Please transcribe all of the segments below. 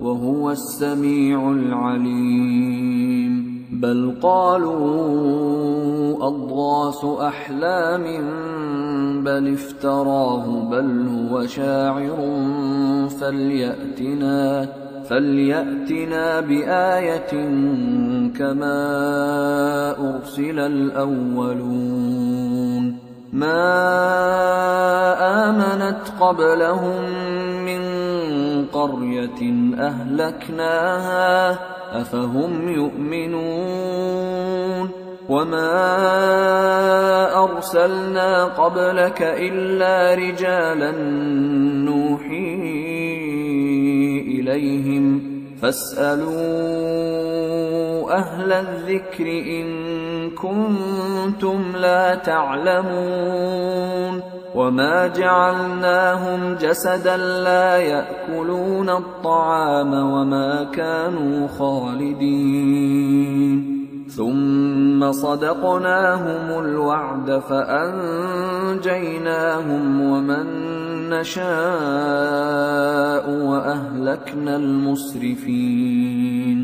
وهو السميع العليم. بل قالوا أضغاث أحلام بل افتراه بل هو شاعر فليأتنا فليأتنا بآية كما أرسل الأولون. ما امنت قبلهم من قريه اهلكناها افهم يؤمنون وما ارسلنا قبلك الا رجالا نوحي اليهم فاسالوا أهل الذكر ان كنتم لا تعلمون وما جعلناهم جسدا لا يأكلون الطعام وما كانوا خالدين. ثم صدقناهم الوعد فأنجيناهم ومن نشاء وأهلكنا المسرفين.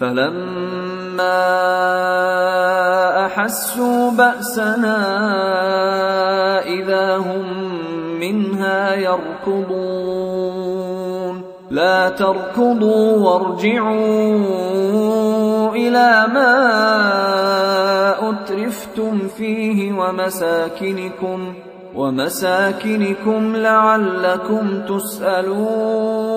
فلما أحسوا بأسنا إذا هم منها يركضون. لا تركضوا وارجعوا إلى ما أترفتم فيه ومساكنكم ومساكنكم لعلكم تسألون.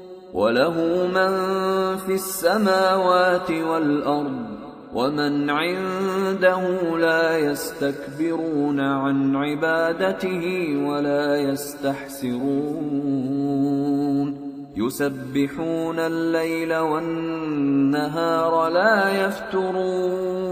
وله من في السماوات والأرض ومن عنده لا يستكبرون عن عبادته ولا يستحسرون. يسبحون الليل والنهار لا يفترون.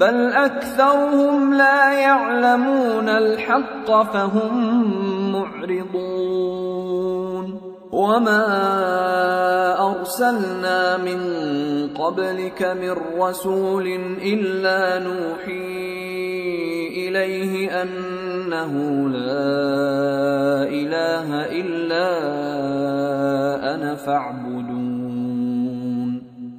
بل أكثرهم لا يعلمون الحق فهم معرضون. وما أرسلنا من قبلك من رسول إلا نوحي إليه أنه لا إله إلا أنا فاعبدون.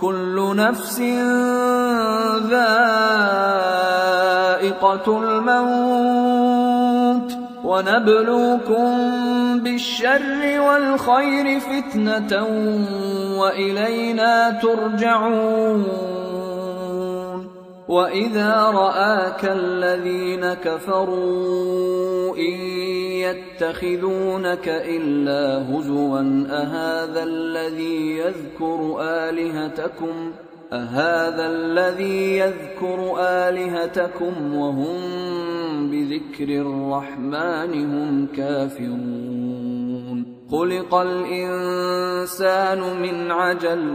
كل نفس ذائقة الموت ونبلوكم بالشر والخير فتنة وإلينا ترجعون وإذا رآك الذين كفروا إن يتخذونك إلا هزوا أهذا الذي يذكر آلهتكم ۖ أهذا الذي يذكر آلهتكم وهم بذكر الرحمن هم كافرون خلق الإنسان من عجل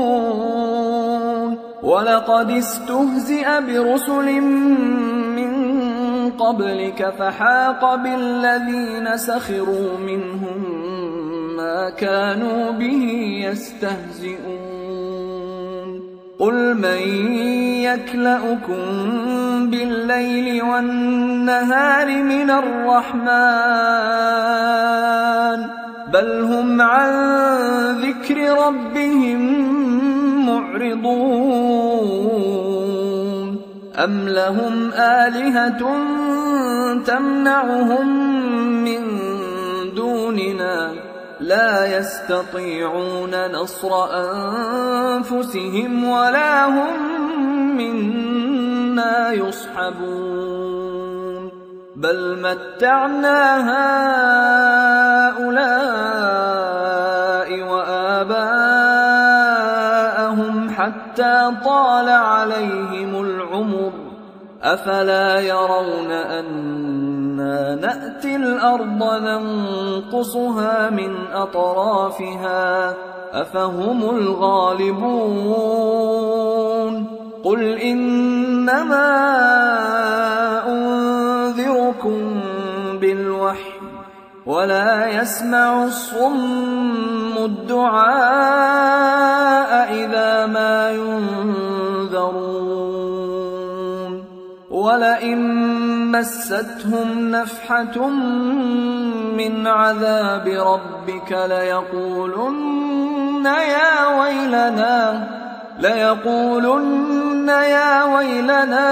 ولقد استهزئ برسل من قبلك فحاق بالذين سخروا منهم ما كانوا به يستهزئون قل من يكلأكم بالليل والنهار من الرحمن بل هم عن ذكر ربهم معرضون. أم لهم آلهة تمنعهم من دوننا؟ لا يستطيعون نصر أنفسهم ولا هم منا يصحبون. بل متعنا هؤلاء واباءهم حتى طال عليهم العمر أفلا يرون أنا نأتي الأرض ننقصها من أطرافها أفهم الغالبون؟ قل إنما انذركم ولا يسمع الصم الدعاء إذا ما ينذرون. ولئن مستهم نفحة من عذاب ربك ليقولن يا ويلنا ليقولن يا ويلنا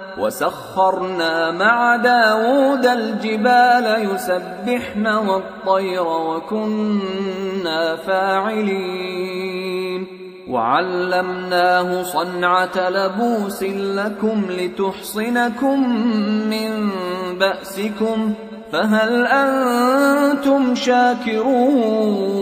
وسخرنا مع داود الجبال يسبحن والطير وكنا فاعلين. وعلمناه صنعة لبوس لكم لتحصنكم من بأسكم فهل أنتم شاكرون؟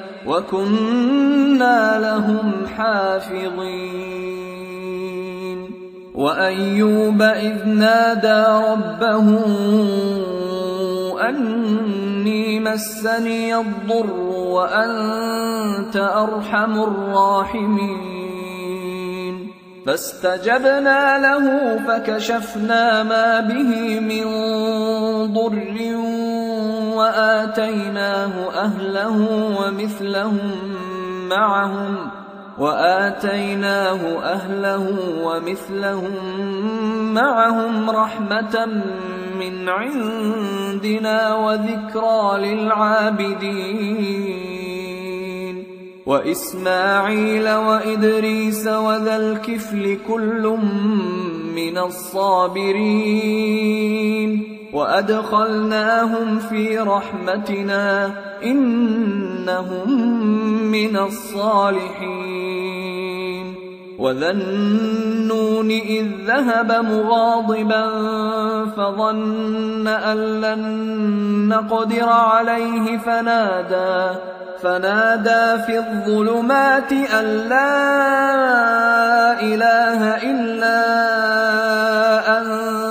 وكنا لهم حافظين. وأيوب إذ نادى ربه أني مسني الضر وأنت أرحم الراحمين. فاستجبنا له فكشفنا ما به من ضر وآتيناه أهله ومثلهم معهم وآتيناه أهله ومثلهم معهم رحمة من عندنا وذكرى للعابدين وإسماعيل وإدريس وذا الكفل كل من الصابرين وادخلناهم في رحمتنا انهم من الصالحين وذا النون اذ ذهب مغاضبا فظن ان لن نقدر عليه فنادى فنادى في الظلمات أن لا إله إلا أنت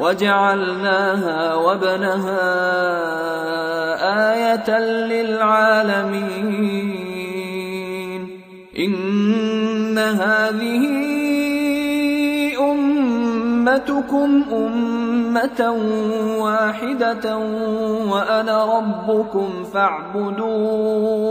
وجعلناها وابنها آية للعالمين. إن هذه أمتكم أمة واحدة وأنا ربكم فاعبدون.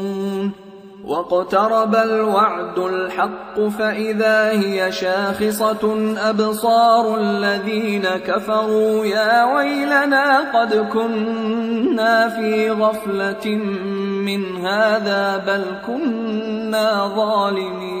واقترب الوعد الحق فإذا هي شاخصة أبصار الذين كفروا يا ويلنا قد كنا في غفلة من هذا بل كنا ظالمين.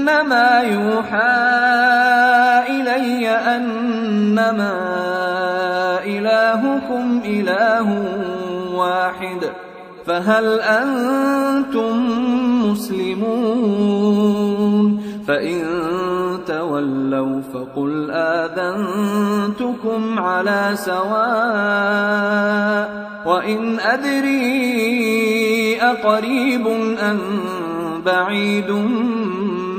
إنما يوحى إلي أنما إلهكم إله واحد فهل أنتم مسلمون؟ فإن تولوا فقل آذنتكم على سواء وإن أدري أقريب أم بعيد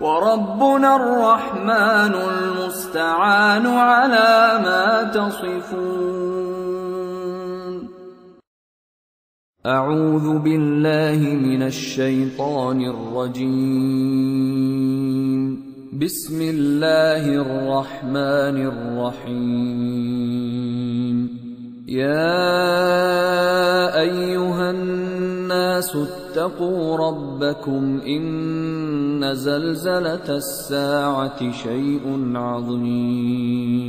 وربنا الرحمن المستعان على ما تصفون. أعوذ بالله من الشيطان الرجيم. بسم الله الرحمن الرحيم. يا أيها الناس اتقوا ربكم إن زلزلة الساعة شيء عظيم.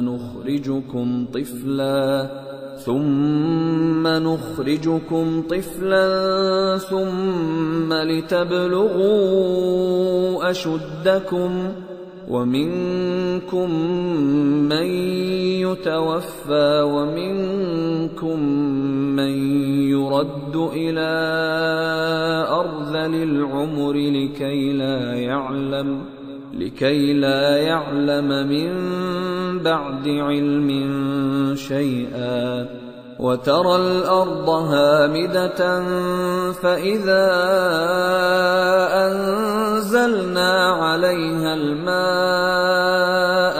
نخرجكم طفلا ثم نخرجكم طفلا ثم لتبلغوا أشدكم ومنكم من يتوفى ومنكم من يرد إلى أرذل العمر لكي لا يعلم. لكي لا يعلم من بعد علم شيئا. وترى الأرض هامدة فإذا أنزلنا عليها الماء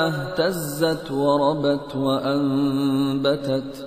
اهتزت وربت وأنبتت.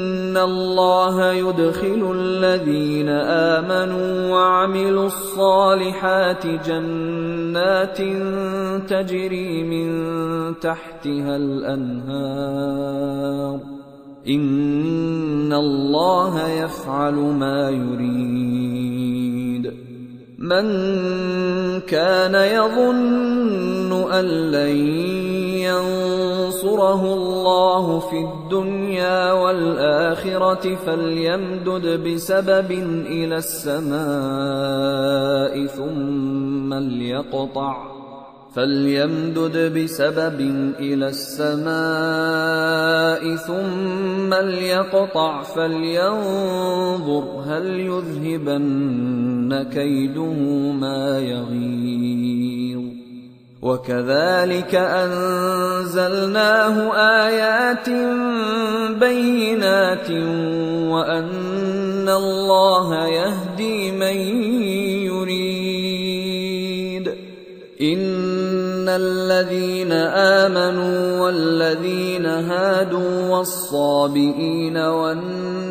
ان الله يدخل الذين امنوا وعملوا الصالحات جنات تجري من تحتها الانهار ان الله يفعل ما يريد من كان يظن ان لن ينصره الله في الدنيا والآخرة فليمدد بسبب إلى السماء ثم ليقطع فليمدد بسبب إلى السماء ثم ليقطع فلينظر هل يذهبن كيده ما يغيظ وكذلك أنزلناه آيات بينات وأن الله يهدي من يريد. إن الذين آمنوا والذين هادوا والصابئين والنصارى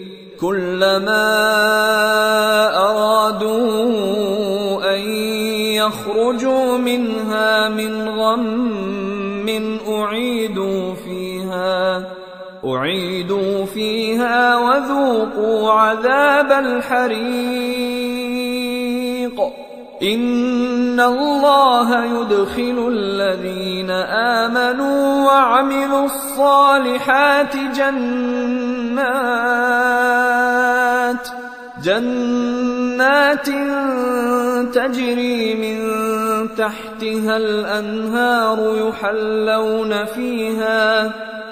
كلما أرادوا أن يخرجوا منها من غم أعيدوا فيها أعيدوا فيها وذوقوا عذاب الحريق. ان الله يدخل الذين امنوا وعملوا الصالحات جنات جنات تجري من تحتها الانهار يحلون فيها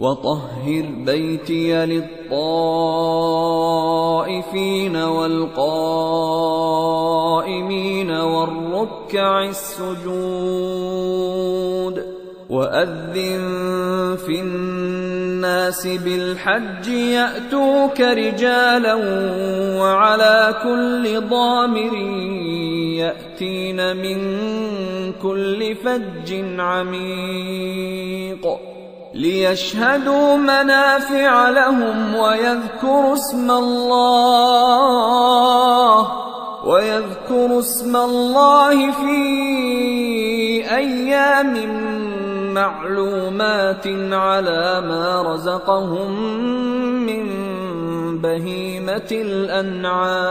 وطهر بيتي للطائفين والقائمين والركع السجود واذن في الناس بالحج ياتوك رجالا وعلى كل ضامر ياتين من كل فج عميق ليشهدوا منافع لهم ويذكروا اسم الله ويذكروا اسم الله في أيام معلومات على ما رزقهم من بهيمة الأنعام.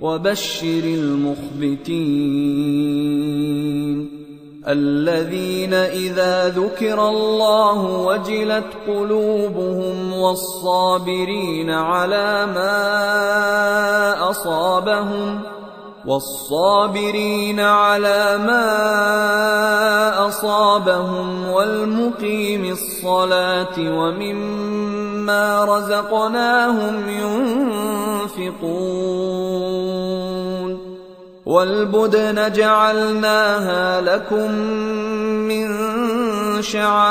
وبشر المخبتين. الذين إذا ذكر الله وجلت قلوبهم والصابرين على ما أصابهم والصابرين على ما أصابهم والمقيم الصلاة ومما رزقناهم ينفقون والبدن جعلناها لكم من شعائر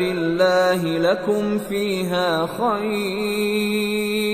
الله لكم فيها خير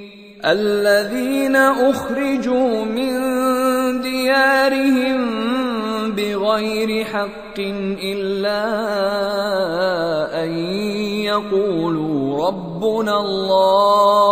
الذين أخرجوا من ديارهم بغير حق إلا أن يقولوا ربنا الله.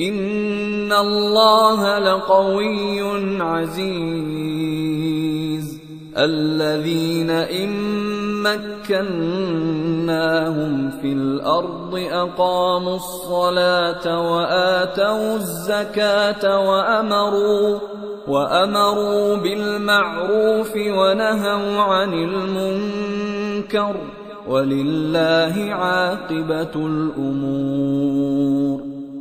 ان الله لقوي عزيز. الذين ان مكناهم في الأرض اقاموا الصلاه واتوا الزكاه وامروا وامروا بالمعروف ونهوا عن المنكر. ولله عاقبه الأمور.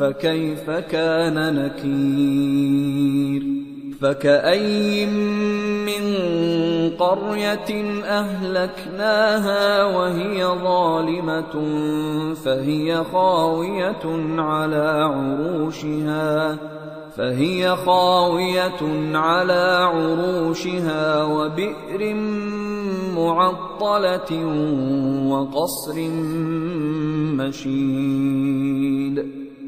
فكيف كان نكير؟ فكأي من قرية أهلكناها وهي ظالمة فهي خاوية على عروشها فهي خاوية على عروشها وبئر معطلة وقصر مشيد.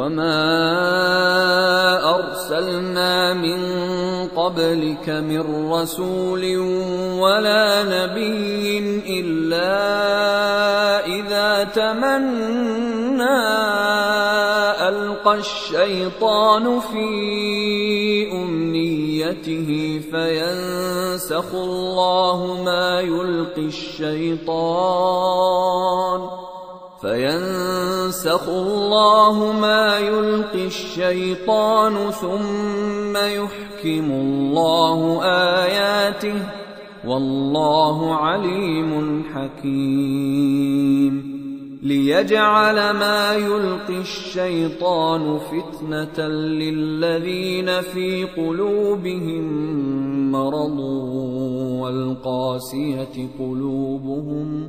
وما ارسلنا من قبلك من رسول ولا نبي الا اذا تمنى القى الشيطان في امنيته فينسخ الله ما يلقي الشيطان فينسخ الله ما يلقي الشيطان ثم يحكم الله اياته والله عليم حكيم. ليجعل ما يلقي الشيطان فتنه للذين في قلوبهم مرض والقاسيه قلوبهم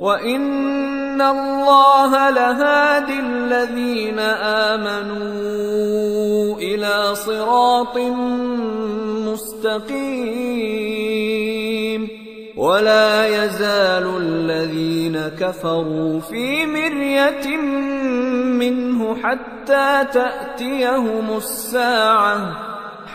وان الله لهادي الذين امنوا إلى صراط مستقيم ولا يزال الذين كفروا في مريه منه حتى تاتيهم الساعة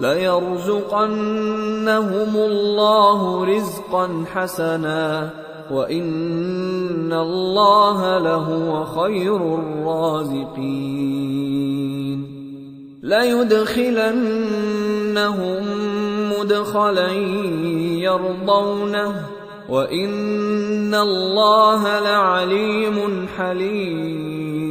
ليرزقنهم الله رزقا حسنا وان الله لهو خير الرازقين ليدخلنهم مدخلا يرضونه وان الله لعليم حليم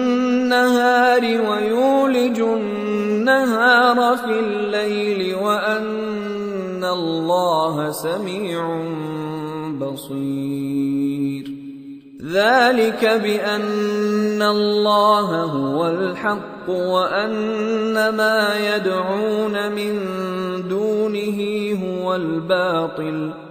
ويولج النهار في الليل وأن الله سميع بصير. ذلك بأن الله هو الحق وأن ما يدعون من دونه هو الباطل.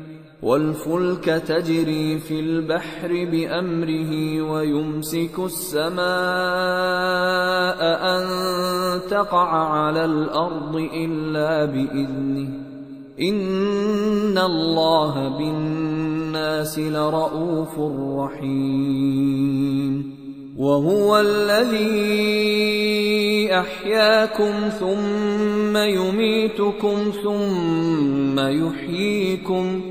والفلك تجري في البحر بأمره ويمسك السماء أن تقع على الأرض إلا بإذنه. إن الله بالناس لرءوف رحيم. وهو الذي أحياكم ثم يميتكم ثم يحييكم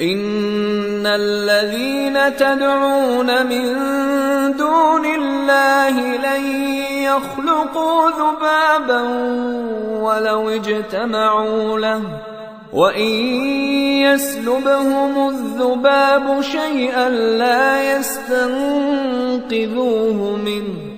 ان الذين تدعون من دون الله لن يخلقوا ذبابا ولو اجتمعوا له وان يسلبهم الذباب شيئا لا يستنقذوه منه